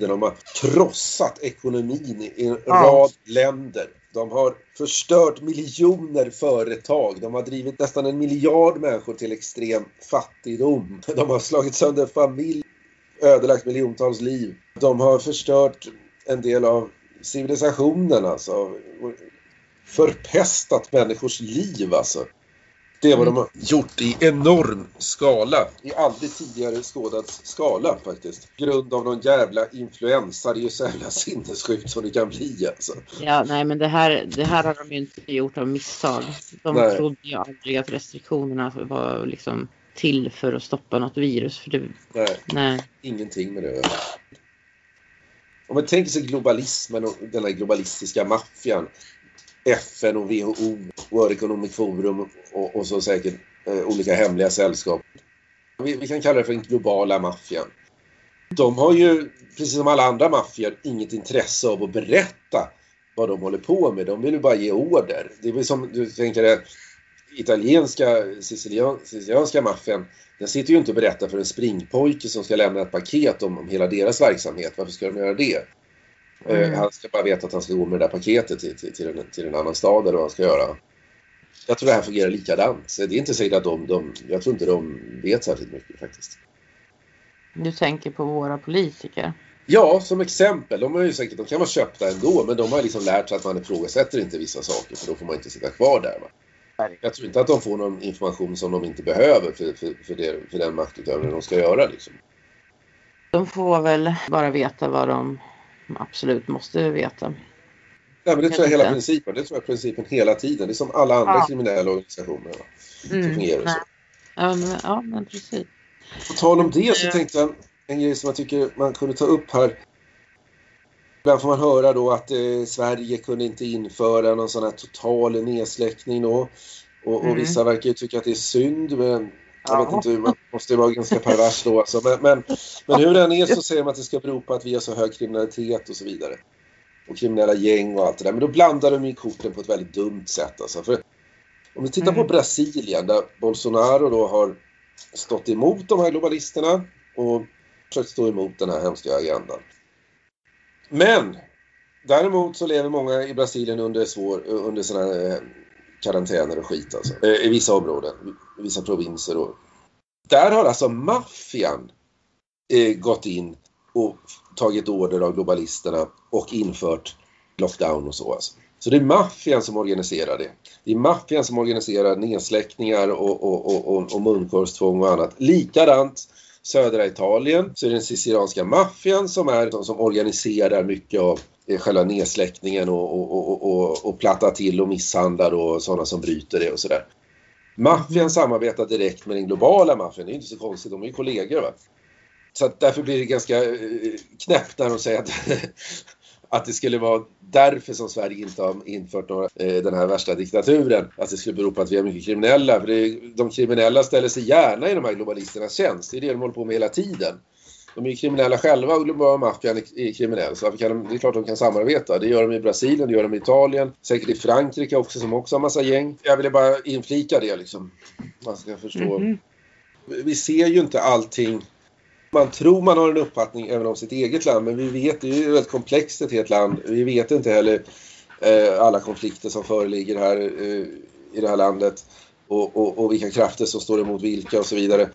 De har krossat ekonomin i en rad länder. De har förstört miljoner företag. De har drivit nästan en miljard människor till extrem fattigdom. De har slagit sönder familj, ödelagt miljontals liv. De har förstört en del av civilisationen alltså. Förpestat människors liv alltså. Det är vad de har gjort i enorm skala. I aldrig tidigare skådad skala faktiskt. Grund av någon jävla influensa. Det är ju så jävla sinnessjukt som det kan bli alltså. Ja, nej men det här, det här har de ju inte gjort av misstag. De Nej. trodde ju aldrig att restriktionerna var liksom till för att stoppa något virus. För det, Nej, nej. ingenting med det. Om man tänker sig globalismen och den här globalistiska maffian. FN och WHO, World Economic Forum och, och så säkert eh, olika hemliga sällskap. Vi, vi kan kalla det för den globala maffian. De har ju, precis som alla andra maffior, inget intresse av att berätta vad de håller på med. De vill ju bara ge order. Det är väl som du tänker det italienska, sicilianska maffian. Den sitter ju inte och berättar för en springpojke som ska lämna ett paket om, om hela deras verksamhet. Varför ska de göra det? Eh, Mm. han ska bara veta att han ska gå med det där paketet till, till, till, en, till en annan stad eller vad han ska göra. Jag tror det här fungerar likadant. Så Det är inte säkert att de, de, jag tror inte de vet särskilt mycket faktiskt. Du tänker på våra politiker. Ja, som exempel. De, är ju säkert, de kan vara köpta ändå, men de har liksom lärt sig att man ifrågasätter inte vissa saker för då får man inte sitta kvar där. Va? Jag tror inte att de får någon information som de inte behöver för, för, för, det, för den maktutövning de ska göra. Liksom. De får väl bara veta vad de absolut måste veta. Nej, men det tror jag hela inte. principen. Det tror jag principen hela tiden. Det är som alla andra Ja. kriminella organisationer. Mm, fungerar nej. så. Ja, men, ja, men precis. På tal om det så tänkte jag en grej som jag tycker man kunde ta upp här. Ibland får man höra då att eh, Sverige kunde inte införa någon sån här total nedsläckning då. Och, och Mm. vissa verkar ju tycka att det är synd men jag Ja. vet inte, man måste ju vara ganska pervers då alltså. Men, men, men hur den är så säger man att det ska bero på att vi har så hög kriminalitet och så vidare. Och kriminella gäng och allt det där. Men då blandar de ju korten på ett väldigt dumt sätt alltså. För om vi tittar på Mm. Brasilien där Bolsonaro då har stått emot de här globalisterna och försökt stå emot den här hemska agendan. Men däremot så lever många i Brasilien under, svår, under här eh, karantäner och skit alltså. Eh, I vissa områden, i vissa provinser och där har alltså maffian eh, gått in och tagit order av globalisterna och infört lockdown och så alltså. Så det är maffian som organiserar det. Det är maffian som organiserar nedsläckningar och, och, och, och, och munkorgstvång och annat. Likadant södra Italien så är det den sicilianska maffian som är de som organiserar mycket av eh, själva nedsläckningen och, och, och, och, och plattar till och misshandlar och sådana som bryter det och sådär. Maffian samarbetar direkt med den globala maffian. Det är inte så konstigt, de är ju kollegor. Va? Så att därför blir det ganska eh, knäppt när de säger att, att det skulle vara därför som Sverige inte har infört några, eh, den här värsta diktaturen. Att det skulle bero på att vi är mycket kriminella. För det, är- de kriminella ställer sig gärna i de här globalisternas tjänst. Det är det de håller på med hela tiden. De är ju kriminella själva och globala maffian är, kriminell. Så kan de, det är klart de kan samarbeta. Det gör de i Brasilien, det gör de i Italien. Säkert i Frankrike också som också har massa gäng. Jag ville bara inflika det liksom. Man ska förstå. Mhm. Vi ser ju inte allting man tror man har en uppfattning även om sitt eget land men vi vet, det är ju väldigt komplext ett helt land. Vi vet inte heller eh, alla konflikter som föreligger här eh, i det här landet och, och, och vilka krafter som står emot vilka och så vidare.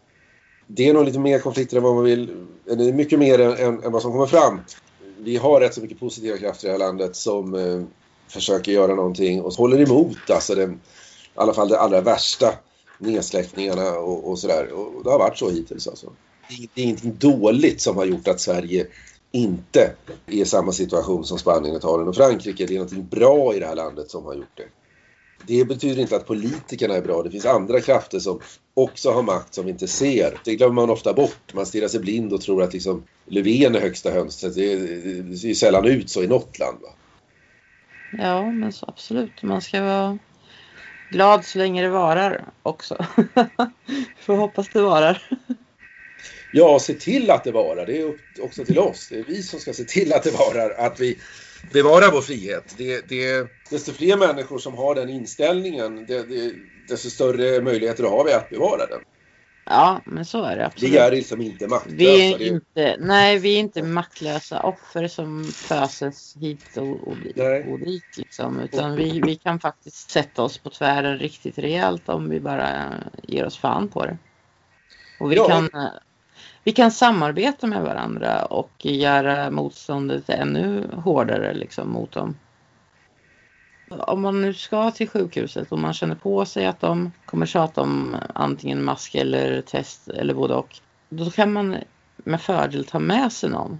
Det är nog lite mer konflikter än vad man vill, eh, eller mycket mer än, än, vad som kommer fram. Vi har rätt så mycket positiva krafter i det här landet som eh, försöker göra någonting och håller emot alltså den, i alla fall de allra värsta nedsläckningarna och, och sådär. Och det har varit så hittills alltså. Det är ingenting dåligt som har gjort att Sverige inte är i samma situation som Spanien, Italien och Frankrike. Det är någonting bra i det här landet som har gjort det. Det betyder inte att politikerna är bra. Det finns andra krafter som också har makt som vi inte ser. Det glömmer man ofta bort. Man stirrar sig blind och tror att liksom Löfven är högsta hönset. Det, det, ser ju sällan ut så i något land. Va? Ja, men så absolut. Man ska vara glad så länge det varar också. Får hoppas det varar. Ja, se till att det varar. Det är också till oss. Det är vi som ska se till att det varar. Att vi bevarar vår frihet. Det, det, desto fler människor som har den inställningen, det, det, desto större möjligheter har vi att bevara den. Ja, men så är det absolut. Vi är liksom inte maktlösa. Vi är inte, nej, vi är inte maktlösa offer som föses hit och, och, Nej. och dit. Liksom. Utan vi, vi kan faktiskt sätta oss på tvären riktigt rejält om vi bara ger oss fan på det. Och vi, Ja. kan, vi kan samarbeta med varandra och göra motståndet ännu hårdare liksom, mot dem. Om man nu ska till sjukhuset och man känner på sig att de kommer tjata om antingen mask eller test eller både och. Då kan man med fördel ta med sig någon.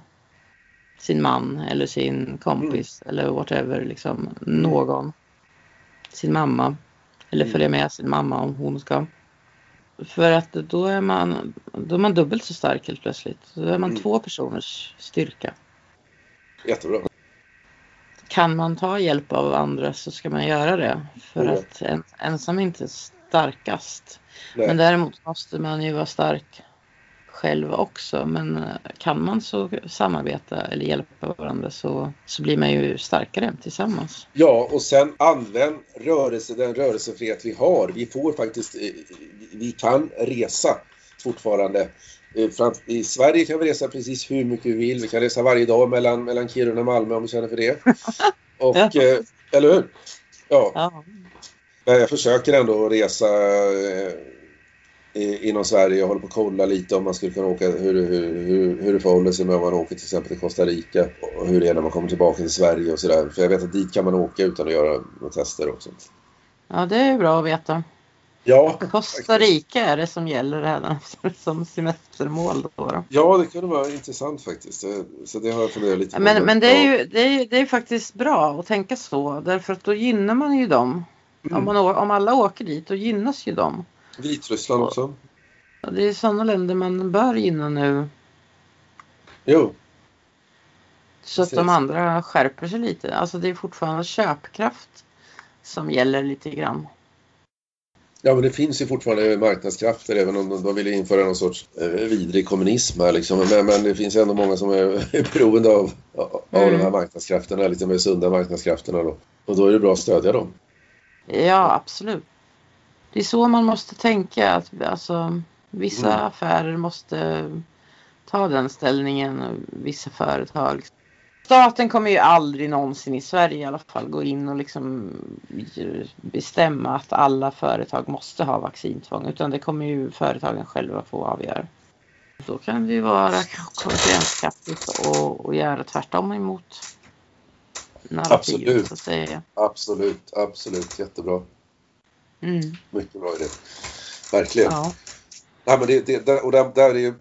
Sin man eller sin kompis eller whatever, liksom någon. Sin mamma. Eller Mm. följa med sin mamma om hon ska. För att då är man, då är man dubbelt så stark helt plötsligt. Då är man Mm. två personers styrka. Jättebra. Kan man ta hjälp av andra så ska man göra det. För Ja. att en, ensam är inte starkast. Nej. Men däremot måste man ju vara stark själv också. Men eh, kan man så samarbeta eller hjälpa varandra så, så blir man ju starkare tillsammans. Ja, och sen använd rörelse, den rörelsefrihet vi har. Vi får faktiskt, eh, vi kan resa fortfarande. Eh, I Sverige kan vi resa precis hur mycket vi vill. Vi kan resa varje dag mellan, mellan Kiruna och Malmö om vi känner för det. Och, Ja. eller hur? Ja, Ja, jag försöker ändå resa i- inom Sverige. Jag håller på att kolla lite om man skulle kunna åka, hur, hur, hur, hur det förhåller sig med om man åker till exempel till Costa Rica och hur det är när man kommer tillbaka till Sverige och sådär. För jag vet att dit kan man åka utan att göra några tester också. ja det är ju bra att veta. Ja, Costa Rica är det som gäller här som semestermål. Då, då. ja, det kunde vara intressant faktiskt. Så det har jag funderat lite på. Men, men det, är ju, det, är, det är faktiskt bra att tänka så. Därför att då gynnar man ju dem. Mm. Om, man, om alla åker dit då gynnas ju de. Vitryssland också. Och Det är sådana länder man bör gynna nu. Jo, Så att Precis. de andra skärper sig lite. Alltså det är fortfarande köpkraft som gäller lite grann. Ja, men det finns ju fortfarande marknadskrafter även om de, vill införa någon sorts eh, vidrig kommunism här liksom. Men, men det finns ändå många som är, är beroende av, av Mm. de här marknadskrafterna, lite mer sunda marknadskrafterna då. Och då är det bra att stödja dem. Ja, absolut. Det är så man måste tänka. Att, alltså, vissa Mm. affärer måste ta den ställningen. och Vissa företag. Staten kommer ju aldrig någonsin i Sverige i alla fall gå in och liksom bestämma att alla företag måste ha vaccintvång. Utan det kommer ju företagen själva få avgöra. Då kan det ju vara konkurrenskraftigt och, och göra tvärtom emot narrativet Absolut. Absolut, absolut. Jättebra. Mm, Mycket bra idé. Verkligen. ja. Ja, men det, det, där, och där, där är ju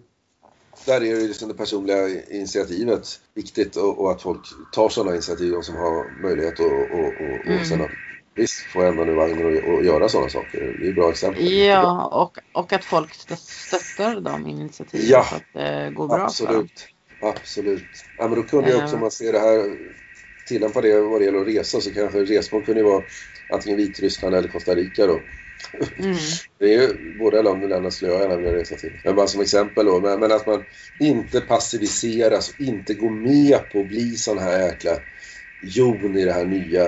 där är det liksom det personliga initiativet viktigt och, och att folk tar sådana initiativ de som har möjlighet och, och, och, Mm. och sen att visst få ändan ur vagnen och, och göra sådana saker. Det är bra exempel. Ja, och, och att folk stö- stöttar de initiativen Ja. så att det går bra för dem. Absolut. Absolut. Ja, men då kunde jag också, Eh. om man ser det här, tillämpa det vad det gäller att resa så kanske resmål kunde ju vara antingen Vitryssland eller Costa Rica då. Mm. Det är ju båda länderna skulle jag gärna vilja resa till. Men bara som exempel då. Men, men att man inte passiviseras och inte går med på att bli sån här jäkla jon i det här nya,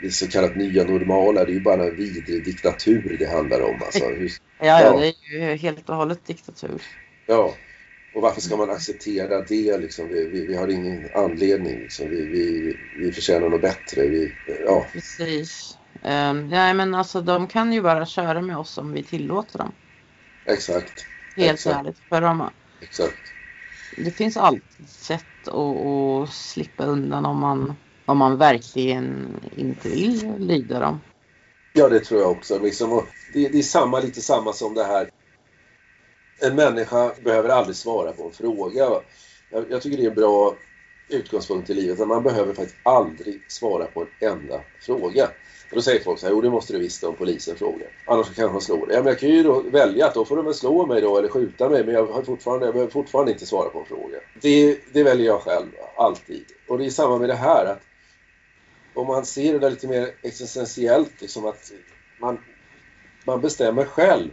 det så kallat nya normala. Det är ju bara en vidrig diktatur det handlar om. Alltså. Hur, Ja, ja, Ja. det är ju helt och hållet diktatur. ja. Och varför ska man acceptera det liksom? Vi, vi, vi har ingen anledning liksom. Vi, vi, vi förtjänar något bättre. Vi, ja, Precis. Um, nej, men alltså de kan ju bara köra med oss om vi tillåter dem. exakt. Helt Exakt. ärligt. För de, Exakt. det finns alltid sätt att, att slippa undan om man, om man verkligen inte vill lyda dem. Ja, det tror jag också. Liksom, det, det är samma, lite samma som det här. En människa behöver aldrig svara på en fråga. Jag, jag tycker det är en bra utgångspunkt i livet. Att man behöver faktiskt aldrig svara på en enda fråga. Och då säger folk så här, jo det måste du visst om polisen frågar. Annars kanske man slår dig. Ja, men jag kan ju då välja att då får de väl slå mig då eller skjuta mig. Men jag, har fortfarande, jag behöver fortfarande inte svara på en fråga. Det, det väljer jag själv, alltid. Och det är samma med det här. att om man ser det där lite mer existentiellt, liksom att man, man bestämmer själv.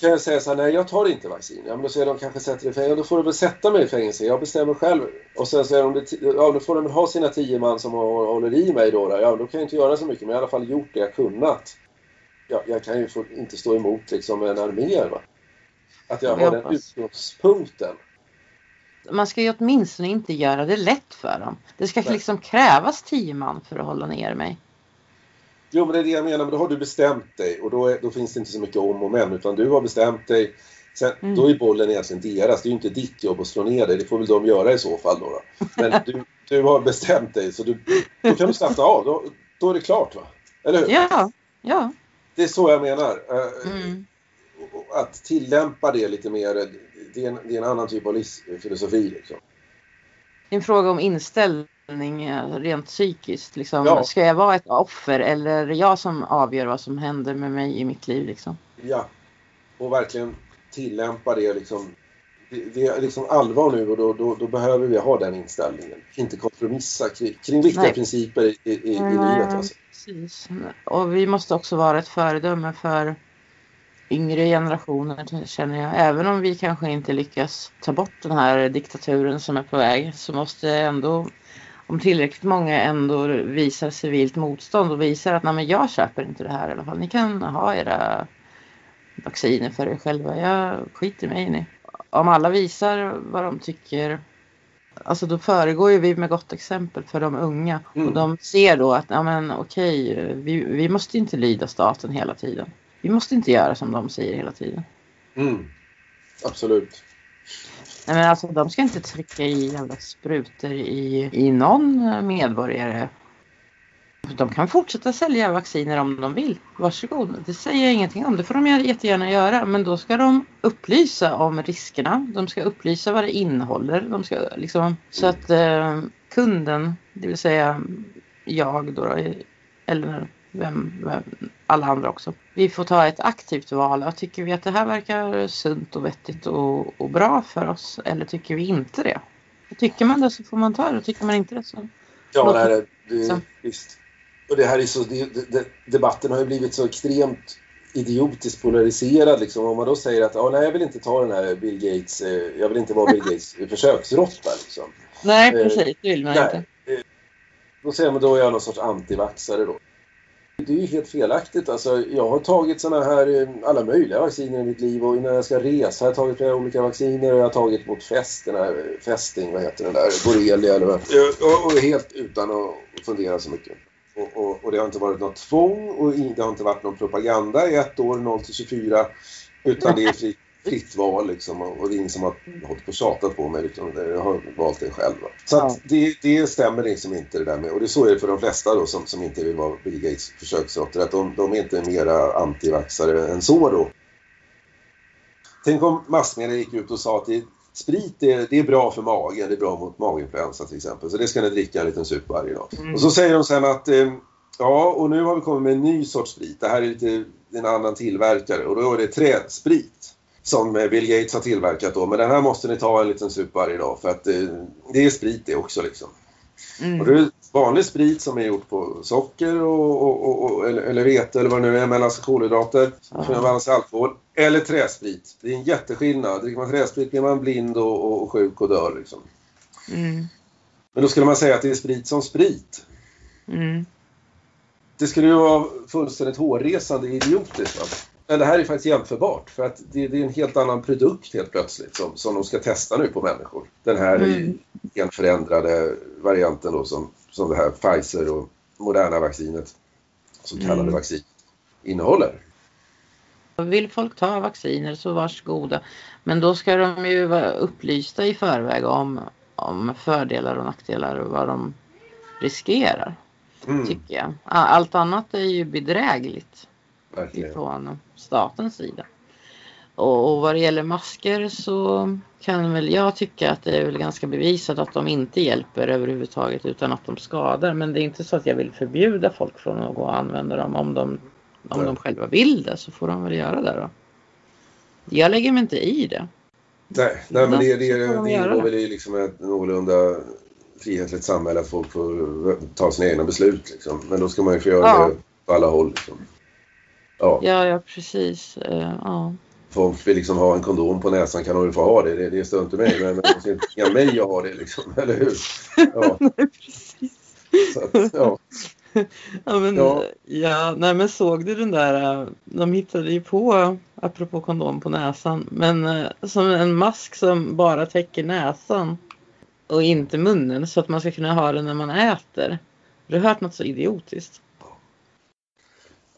Kan jag säga så här, nej jag tar inte vaccin. Ja, men då säger de kanske sätter i fängelse. Då får du väl sätta mig i fängelse. Jag bestämmer själv. Och sen säger de, ja då får de väl ha sina tio man som hå- håller i mig då. då. Ja, då kan jag inte göra så mycket, men jag har i alla fall gjort det jag kunnat. Ja, jag kan ju inte stå emot liksom en armé. Va? Att jag har den utgångspunkten. Man ska ju åtminstone inte göra det lätt för dem. Det ska Nej. liksom krävas tio man för att hålla ner mig. Jo, men det är det jag menar. Men då har du bestämt dig och då, är, då finns det inte så mycket om och men. Utan du har bestämt dig. Sen, mm. Då är bollen egentligen deras. Det är ju inte ditt jobb att slå ner dig. Det får väl de göra i så fall. Då, då. Men du, du har bestämt dig så du, då kan du slappna av. Då, då är det klart va? Eller hur? Ja, ja. Det är så jag menar. Eh, mm. Att tillämpa det lite mer, det är en, det är en annan typ av filosofi. Liksom. En fråga om inställning eh, rent psykiskt. Liksom. Ja. Ska jag vara ett offer eller är det jag som avgör vad som händer med mig i mitt liv? Liksom? Ja, och verkligen tillämpa det liksom det är liksom allvar nu och då, då, då, behöver vi ha den inställningen. Inte kompromissa kring, kring viktiga Nej. principer i, i, i livet. Alltså. Precis. Och vi måste också vara ett föredöme för yngre generationer känner jag. Även om vi kanske inte lyckas ta bort den här diktaturen som är på väg så måste ändå om tillräckligt många ändå visar civilt motstånd och visar att nej men jag köper inte det här i alla fall. Ni kan ha era vacciner för er själva. Jag skiter mig i ni om alla visar vad de tycker Alltså då föregår ju vi med gott exempel för de unga mm. och de ser då att ja men okej, vi, vi måste inte lyda staten hela tiden. Vi måste inte göra som de säger hela tiden. Mm. Absolut. Nej men alltså de ska inte trycka i jävla sprutor i, i någon medborgare de kan fortsätta sälja vacciner om de vill. Varsågod. Det säger jag ingenting om. Det får de jättegärna göra. Men då ska de upplysa om riskerna. De ska upplysa vad det innehåller. De ska liksom, så att eh, kunden, det vill säga jag då, eller alla andra också. Vi får ta ett aktivt val. Tycker vi att det här verkar sunt och vettigt och, och bra för oss eller tycker vi inte det? Tycker man det så får man ta det. Tycker man inte det så... Ja, det, det, visst och det här är så, det, det, debatten har ju blivit så extremt idiotiskt polariserad liksom. Om man då säger att ah, nej, jag vill inte ta den här Bill Gates, eh, jag vill inte vara Bill Gates försöksråtta liksom. Nej, eh, precis, det vill man nej. inte. Eh, då säger man då är jag någon sorts antivaxare då. Det är ju helt felaktigt. Alltså, jag har tagit såna här, eh, alla möjliga vacciner i mitt liv och innan jag ska resa har jag tagit flera olika vacciner och jag har tagit mot fäst, den här fästing, vad heter den där, borrelia eller vad. Och, och helt utan att fundera så mycket. Och, och, och, det har inte varit något tvång och det har inte varit någon propaganda i ett år, 0 till 24. Utan det är fritt, fritt val liksom och det är ingen som har hållit på och tjatat på mig utan jag har valt det själv. Va? Så ja. det, det stämmer liksom inte det där med och det är så är det för de flesta då som, som inte vill vara Bill Gates försöksråttor att de, de är inte mera antivaxare än så då. Tänk om massmedia gick ut och sa att det, sprit är, det är bra för magen, det är bra mot maginfluensa till exempel. Så det ska ni dricka en liten sup varje dag. Mm. Och så säger de sen att eh, ja, och nu har vi kommit med en ny sorts sprit. Det här är lite en annan tillverkare och då är det trädsprit som Bill Gates har tillverkat då. Men den här måste ni ta en liten sup varje dag för att eh, det är sprit det också liksom. Mm. Och det är vanlig sprit som är gjort på socker och, och, och, eller, eller vete eller vad det nu är, mellan kolhydrater, mm. alkohol. Eller träsprit. Det är en jätteskillnad. Dricker man träsprit blir man blind och, och sjuk och dör liksom. Mm. Men då skulle man säga att det är sprit som sprit. Mm. Det skulle ju vara fullständigt hårresande idiotiskt. Va? Men det här är faktiskt jämförbart för att det, det, är en helt annan produkt helt plötsligt som, som de ska testa nu på människor. Den här mm. genförändrade varianten då som, som det här Pfizer och Moderna vaccinet, kallade mm. vaccin, innehåller. Vill folk ta vacciner så varsågoda. Men då ska de ju vara upplysta i förväg om, om fördelar och nackdelar och vad de riskerar. Mm. Tycker jag. Allt annat är ju bedrägligt. Verkligen. Ifrån statens sida. Och, och vad det gäller masker så kan väl jag tycka att det är väl ganska bevisat att de inte hjälper överhuvudtaget utan att de skadar. Men det är inte så att jag vill förbjuda folk från att gå och använda dem om de om de själva vill det så får de väl göra det då. Jag lägger mig inte i det. Nej, nej men det, det, det, det ingår väl i liksom ett någorlunda frihetligt samhälle att folk får ta sina egna beslut. Liksom. Men då ska man ju få göra ja. det på alla håll. Liksom. Ja. ja, ja precis. Uh, ja. Folk vill liksom ha en kondom på näsan kan de väl få ha det. Det, det stör inte mig. Men, men de ska inte mig att ha det liksom. Eller hur? Ja. Nej, precis. Att, ja. ja, men, ja. ja, nej men såg du den där, äh, de hittade ju på, apropå kondom på näsan, men äh, som en mask som bara täcker näsan och inte munnen så att man ska kunna ha den när man äter. Har du hört något så idiotiskt?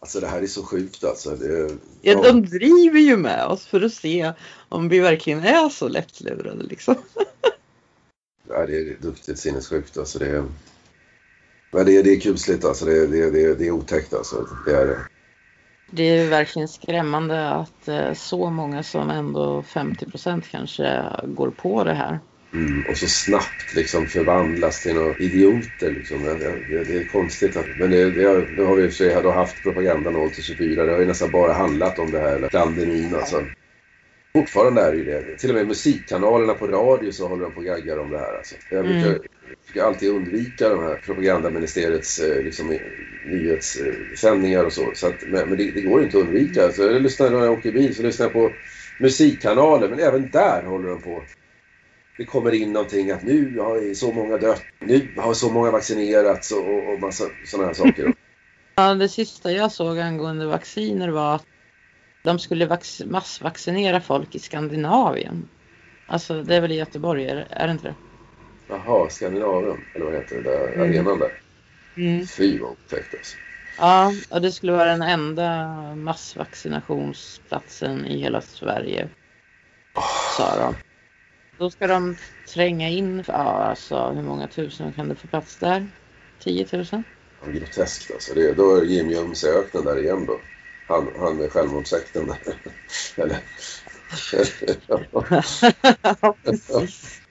Alltså det här är så sjukt alltså. Det, ja, de driver ju med oss för att se om vi verkligen är så lättlurade liksom. ja, det är duktigt sinnessjukt alltså. Det är, ja, det är, det är kusligt alltså. Det, det, det, det är otäckt alltså. Det är det. Det är verkligen skrämmande att eh, så många som ändå 50 procent kanske går på det här. Mm, och så snabbt liksom förvandlas till några idioter. Liksom. Det, det, är konstigt. Att, men det, det, det har vi sig haft propaganda 0 till 24. Det har ju nästan bara handlat om det här pandemin. Alltså. Fortfarande är det ju det. Till och med musikkanalerna på radio så håller de på och gaggar om det här. Alltså. Jag brukar, mm. brukar alltid undvika de här propagandaministeriets eh, liksom, nyhetssändningar och så. så att, men, men det, det, går inte att undvika. Så jag lyssnar när jag åker bil så lyssnar jag på musikkanaler. Men även där håller de på det kommer in någonting att nu har så många dött, nu har så många vaccinerats och, och massa sådana här saker. Ja, det sista jag såg angående vacciner var att de skulle massvaccinera folk i Skandinavien. Alltså det är väl i Göteborg, är, det inte det? Jaha, Skandinavien, eller vad heter det, där mm. arenan där. Mm. Fy vad otäckt alltså. Ja, och det skulle vara den enda massvaccinationsplatsen i hela Sverige. Oh. Sa de. Då ska de tränga in, ja alltså hur många tusen kan det få plats där? 10 000? Ja, groteskt alltså. Det, då är Jim Jumse öknen där igen då. Han, han med självmordssekten där. Eller? ja, precis.